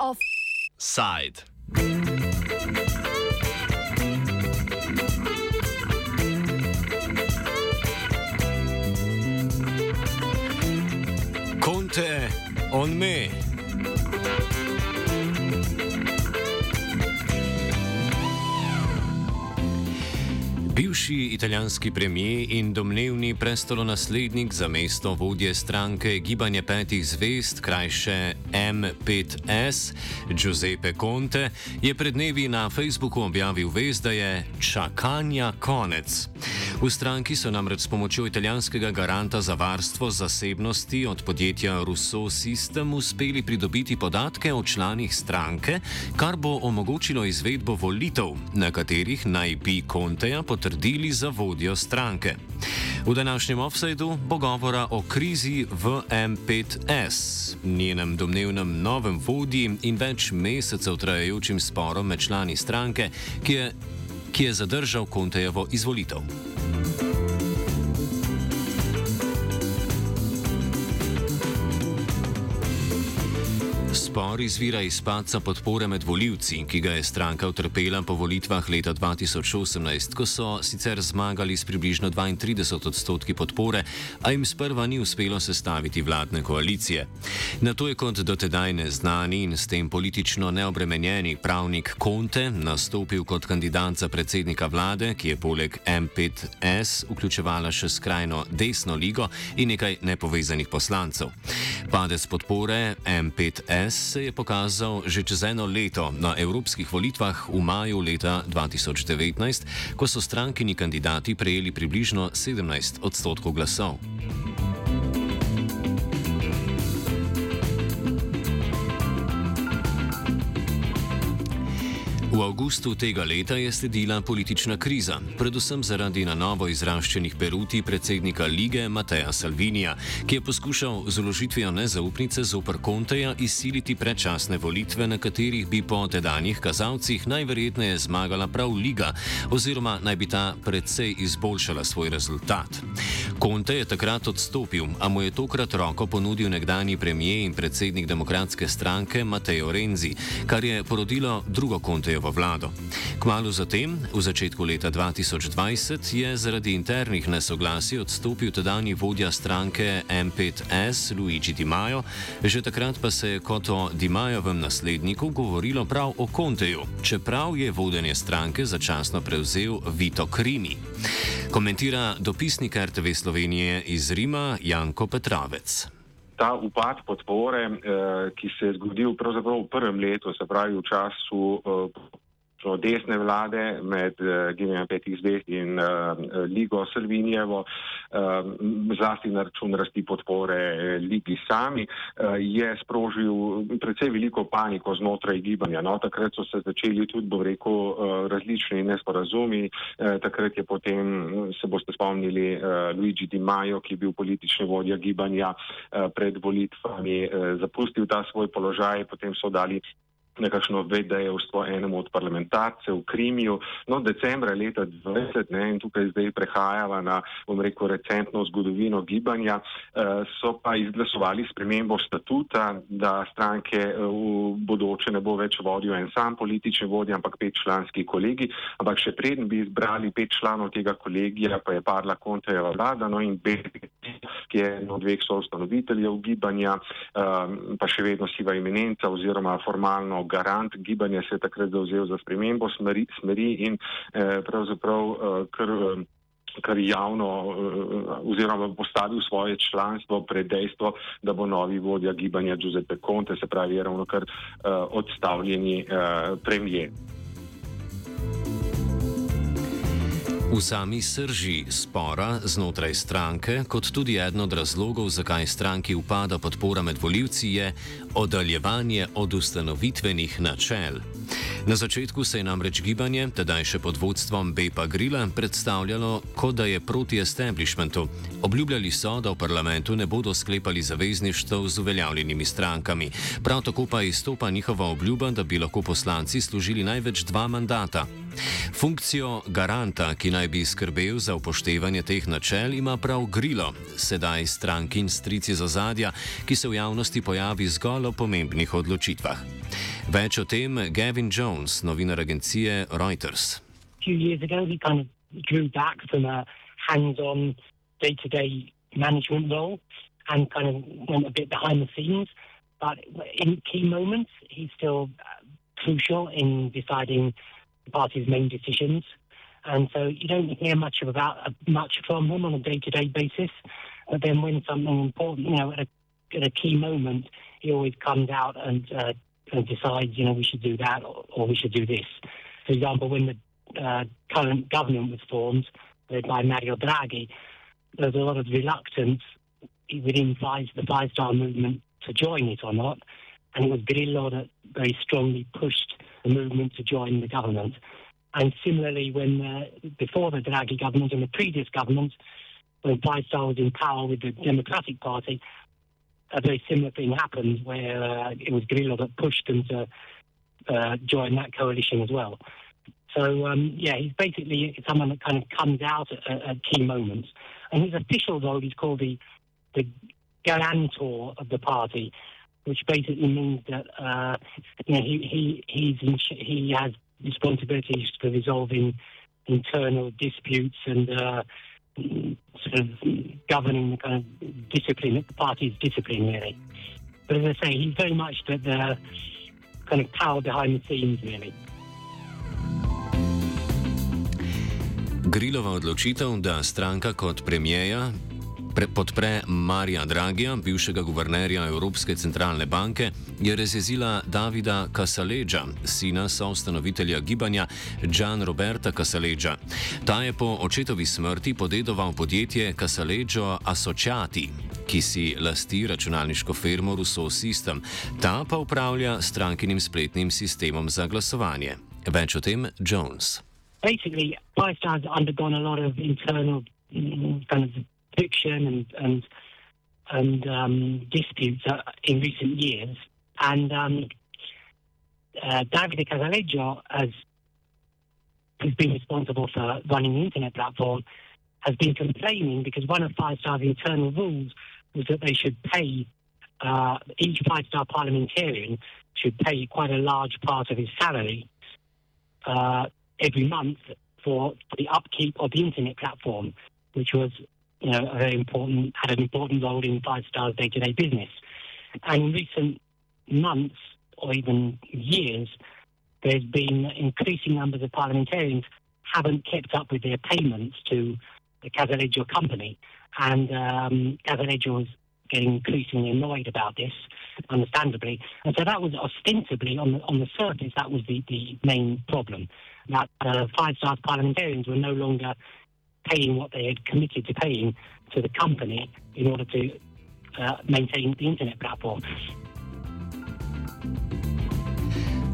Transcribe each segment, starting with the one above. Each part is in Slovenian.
Offside. be Bivši italijanski premijer in domnevni prestolonaslednik za mesto vodje stranke Gibanje petih zvest, krajše M5S, Giuseppe Conte, je pred dnevi na Facebooku objavil vest, da je čakanja konec. V stranki so namreč s pomočjo italijanskega garanta za varstvo zasebnosti od podjetja Rousseau System uspeli pridobiti podatke o članih stranke, kar bo omogočilo izvedbo volitev, na katerih naj bi Conteja potrdili za vodjo stranke. V današnjem offsajdu bo govora o krizi v M5S, njenem domnevnem novem vodji in več mesecev trajajočim sporom med člani stranke, ki je, ki je zadržal Contejevo izvolitev. Spor izvira iz padca podpore med voljivci, ki ga je stranka utrpela po volitvah leta 2018, ko so sicer zmagali s približno 32 odstotki podpore, a jim sprva ni uspelo sestaviti vladne koalicije. Na to je kot dotedaj neznani in s tem politično neobremenjeni pravnik Conte nastopil kot kandidat za predsednika vlade, ki je poleg M5S vključevala še skrajno desno ligo in nekaj nepovezanih poslancev. Padec podpore M5S se je pokazal že čez eno leto na evropskih volitvah v maju leta 2019, ko so strankini kandidati prejeli približno 17 odstotkov glasov. V avgustu tega leta je sledila politična kriza, predvsem zaradi na novo izraščenih peruti predsednika lige Mateja Salvinija, ki je poskušal z uložitvijo nezaupnice zoper Konteja izsiliti predčasne volitve, na katerih bi po tedanjih kazalcih najverjetneje zmagala prav liga, oziroma naj bi ta predvsej izboljšala svoj rezultat. Konte je takrat odstopil, a mu je tokrat roko ponudil nekdani premijer in predsednik demokratske stranke Mateo Renzi, kar je porodilo drugo Kontejevo vlado. Kmalo zatem, v začetku leta 2020, je zaradi internih nesoglasij odstopil tedajni vodja stranke M5S Luigi Di Maio, že takrat pa se je kot o Di Maiovem nasledniku govorilo prav o Conteju, čeprav je vodenje stranke začasno prevzel Vito Krimi. Komentira dopisnik RTV Slovenije iz Rima Janko Petravec. Ta upad podpore, eh, ki se je zgodil pravzaprav v prvem letu, se pravi v času eh, desne vlade med uh, Ginejem petih zvest in uh, Ligo Salvinijevo, uh, zlasti na račun rasti podpore uh, Ligi sami, uh, je sprožil precej veliko paniko znotraj gibanja. No, takrat so se začeli tudi, bom rekel, uh, različni nesporazumi. Uh, takrat je potem, se boste spomnili, uh, Luigi Di Maio, ki je bil politični vodja gibanja uh, pred volitvami, uh, zapustil ta svoj položaj, potem so dali nekakšno vedejevstvo enemu od parlamentarcev v Krimiju. No, decembra leta 2020, ne, in tukaj zdaj prehajava na, bom rekel, recentno zgodovino gibanja, eh, so pa izglasovali spremembo statuta, da stranke eh, v bodoče ne bo več vodil en sam politični vodja, ampak petčlanski kolegi, ampak še preden bi izbrali pet članov tega kolegija, pa je parla Kontejeva vlada, no in BPT, ki je eno od dveh soustanoviteljev gibanja, eh, pa še vedno siva imenenca oziroma formalno garant gibanja se je takrat zauzel za spremembo smeri, smeri in eh, pravzaprav eh, kar. Eh, kar javno uh, oziroma postavil svoje članstvo pred dejstvo, da bo novi vodja gibanja Giuseppe Conte, se pravi ravno kar uh, odstavljeni uh, premijer. V sami srži spora znotraj stranke, kot tudi eden od razlogov, zakaj stranki upada podpora med voljivci, je oddaljevanje od ustanovitvenih načel. Na začetku se je namreč gibanje, tedaj še pod vodstvom Bepa Grila, predstavljalo, kot da je proti establishmentu. Obljubljali so, da v parlamentu ne bodo sklepali zavezništv z uveljavljenimi strankami. Prav tako pa izstopa njihova obljuba, da bi lahko poslanci služili največ dva mandata. Funkcijo garanta, ki naj bi skrbel za upoštevanje teh načel, ima prav Grilo, sedaj strankin strici za zadja, ki se v javnosti pojavi zgolj o pomembnih odločitvah. Več o tem Gavin Jones, novinar agencije Reuters. hands-on day-to-day management role and kind of went a bit behind the scenes. But in key moments, he's still uh, crucial in deciding the party's main decisions. And so you don't hear much of about uh, much from him on a day-to-day basis. But then when something important, you know, at a, at a key moment, he always comes out and, uh, and decides, you know, we should do that or, or, we should do this. For example, when the uh, current government was formed, led by Mario Draghi, there was a lot of reluctance within five, the Five Star Movement to join it or not. And it was Grillo that very strongly pushed the movement to join the government. And similarly, when uh, before the Draghi government and the previous government, when Five was in power with the Democratic Party, a very similar thing happened where uh, it was Grillo that pushed them to uh, join that coalition as well. So um, yeah, he's basically someone that kind of comes out at, at, key moments. And his official role is called the the guarantor of the party, which basically means that uh, you know he he he's in, he has responsibilities for resolving internal disputes and uh, sort of governing the kind of discipline, the party's discipline, really. But as I say, he's very much the, the kind of power behind the scenes, really. Grilova odločitev, da stranka kot premijeja podpre Marija Dragija, bivšega guvernerja Evropske centralne banke, je razjezila Davida Kasaleđa, sina soustanovitelja gibanja Gian Roberta Kasaleđa. Ta je po očetovi smrti podedoval podjetje Kasaleđo Associati, ki si lasti računalniško firmo Rousseau System, ta pa upravlja strankinim spletnim sistemom za glasovanje. Več o tem Jones. basically, Five Stars undergone a lot of internal mm, kind of friction and and and um, disputes uh, in recent years, and um, uh, Davide Casaleggio has who's been responsible for running the internet platform, has been complaining because one of Five Star's internal rules was that they should pay uh, each Five Star parliamentarian should pay quite a large part of his salary uh, every month for the upkeep of the internet platform, which was you know, a very important, had an important role in Five Star's day-to-day business. And in recent months or even years, there's been increasing numbers of parliamentarians haven't kept up with their payments to the Casaleggio company. And um, Casaleggio was getting increasingly annoyed about this, understandably. And so that was ostensibly, on the, on the surface, that was the, the main problem that uh, five star parliamentarians were no longer paying what they had committed to paying to the company in order to uh, maintain the internet platform.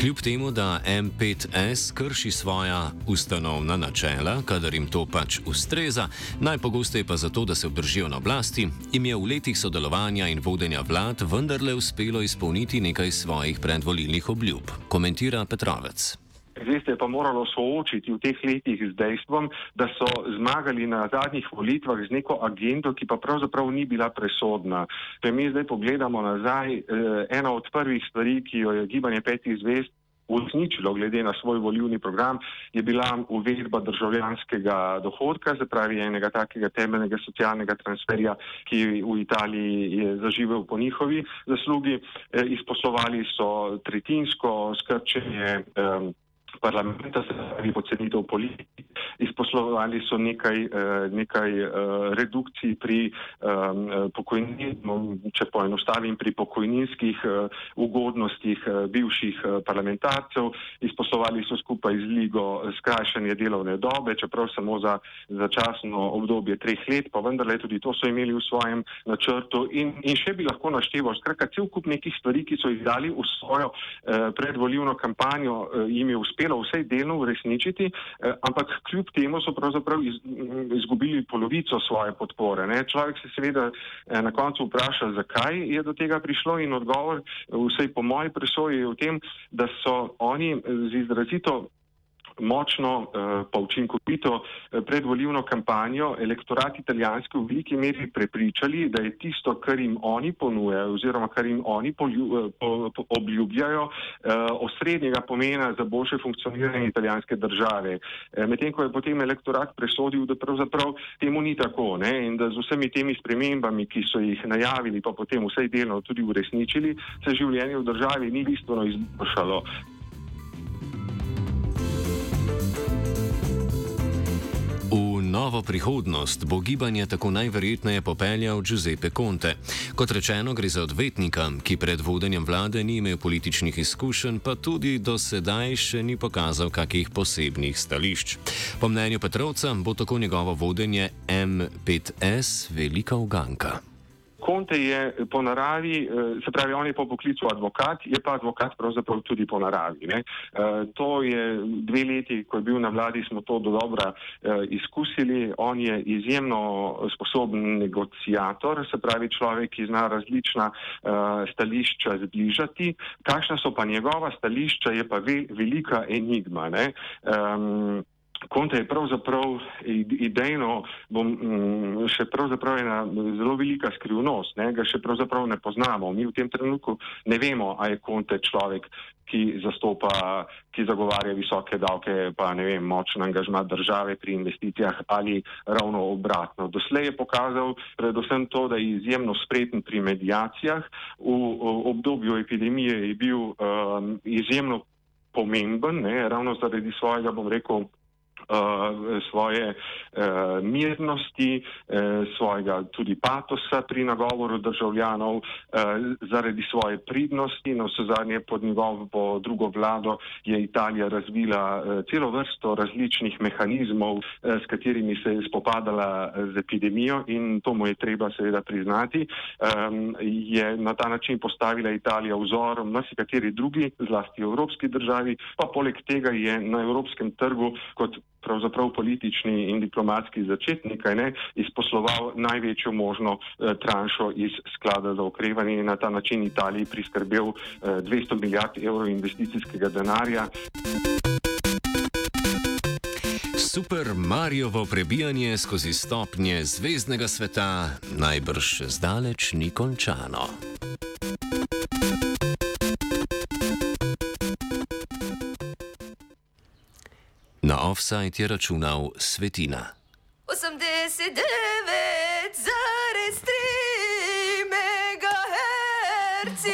Kljub temu, da M5S krši svoja ustanovna načela, kadar jim to pač ustreza, najpogosteje pa zato, da se obdržijo na oblasti, jim je v letih sodelovanja in vodenja vlad vendarle uspelo izpolniti nekaj svojih predvolilnih obljub, komentira Petrovec. Zdaj se je pa moralo soočiti v teh letih z dejstvom, da so zmagali na zadnjih volitvah z neko agendo, ki pa pravzaprav ni bila presodna. Če mi zdaj pogledamo nazaj, eh, ena od prvih stvari, ki jo je gibanje petih zvest uresničilo glede na svoj volivni program, je bila uvedba državljanskega dohodka, se pravi enega takega temeljnega socialnega transferja, ki v Italiji je zaživel po njihovi zaslugi. Eh, izposlovali so tretjinsko skrčenje. Um, parlamenta se pravi pocenitev politiki. Izposlovali so nekaj, eh, nekaj eh, redukcij pri ehm, pokojnin, če poenostavim, pri pokojninskih eh, ugodnostih bivših parlamentarcev. Izposlovali so skupaj z Ligo skrajšanje delovne dobe, čeprav samo za začasno obdobje treh let, pa vendarle tudi to so imeli v svojem načrtu in, in še bi lahko našteval. Skratka, cel kup nekih stvari, ki so jih dali v svojo predvoljivno kampanjo, jim je uspelo uspelo vsej delno uresničiti, eh, ampak kljub temu so pravzaprav iz, izgubili polovico svoje podpore. Ne. Človek se seveda eh, na koncu vpraša, zakaj je do tega prišlo in odgovor, vsej po moji presoji, je v tem, da so oni z izrazito močno uh, pa učinkovito uh, predvolivno kampanjo elektorat italijanski v veliki meri prepričali, da je tisto, kar jim oni ponujajo oziroma kar jim oni polju, po, po, obljubljajo, osrednjega pomena za boljše funkcioniranje italijanske države. Medtem ko je potem elektorat presodil, da pravzaprav temu ni tako ne? in da z vsemi temi spremembami, ki so jih najavili, pa potem vsej delno tudi uresničili, se življenje v državi ni bistveno izboljšalo. Novo prihodnost bo gibanje tako najverjetneje popeljal Giuseppe Conte. Kot rečeno, gre za odvetnika, ki pred vodenjem vlade ni imel političnih izkušenj, pa tudi do sedaj še ni pokazal kakih posebnih stališč. Po mnenju Petrovca bo tako njegovo vodenje M5S velika uganka. Konte je po naravi, eh, se pravi, on je po poklicu advokat, je pa advokat pravzaprav tudi po naravi. Ne. Eh, to je dve leti, ko je bil na vladi, smo to do dobra eh, izkusili. On je izjemno sposoben negocijator, se pravi, človek, ki zna različna stališča zbližati. Kakšna so pa njegova stališča, je pa velika enigma. Ne. Konte je pravzaprav idejno, bom mm, še pravzaprav ena zelo velika skrivnost, ne, ga še pravzaprav ne poznamo. Mi v tem trenutku ne vemo, a je Konte človek, ki zastopa, ki zagovarja visoke davke, pa ne vem, močen angažma države pri investicijah ali ravno obratno. Doslej je pokazal predvsem to, da je izjemno spreten pri medijacijah. V, v obdobju epidemije je bil um, izjemno pomemben, ne, ravno zaradi svojega, bom rekel, svoje uh, mirnosti, uh, svojega tudi patosa pri nagovoru državljanov, uh, zaradi svoje pridnosti. Na vse zadnje pod njegovo drugo vlado je Italija razvila uh, celo vrsto različnih mehanizmov, uh, s katerimi se je spopadala z epidemijo in to mu je treba seveda priznati. Um, je na ta način postavila Italija vzor marsikateri drugi, zlasti evropski državi, pa poleg tega je na evropskem trgu kot pravzaprav politični in diplomatski začetnik, ne, izposloval največjo možno eh, tranšo iz sklada za okrevanje in na ta način Italiji priskrbel eh, 200 milijard evrov investicijskega denarja. Super Mariovo prebijanje skozi stopnje zvezdnega sveta najbrž zdaleč ni končano. Offside je računal Svetina. 89,3 MHz.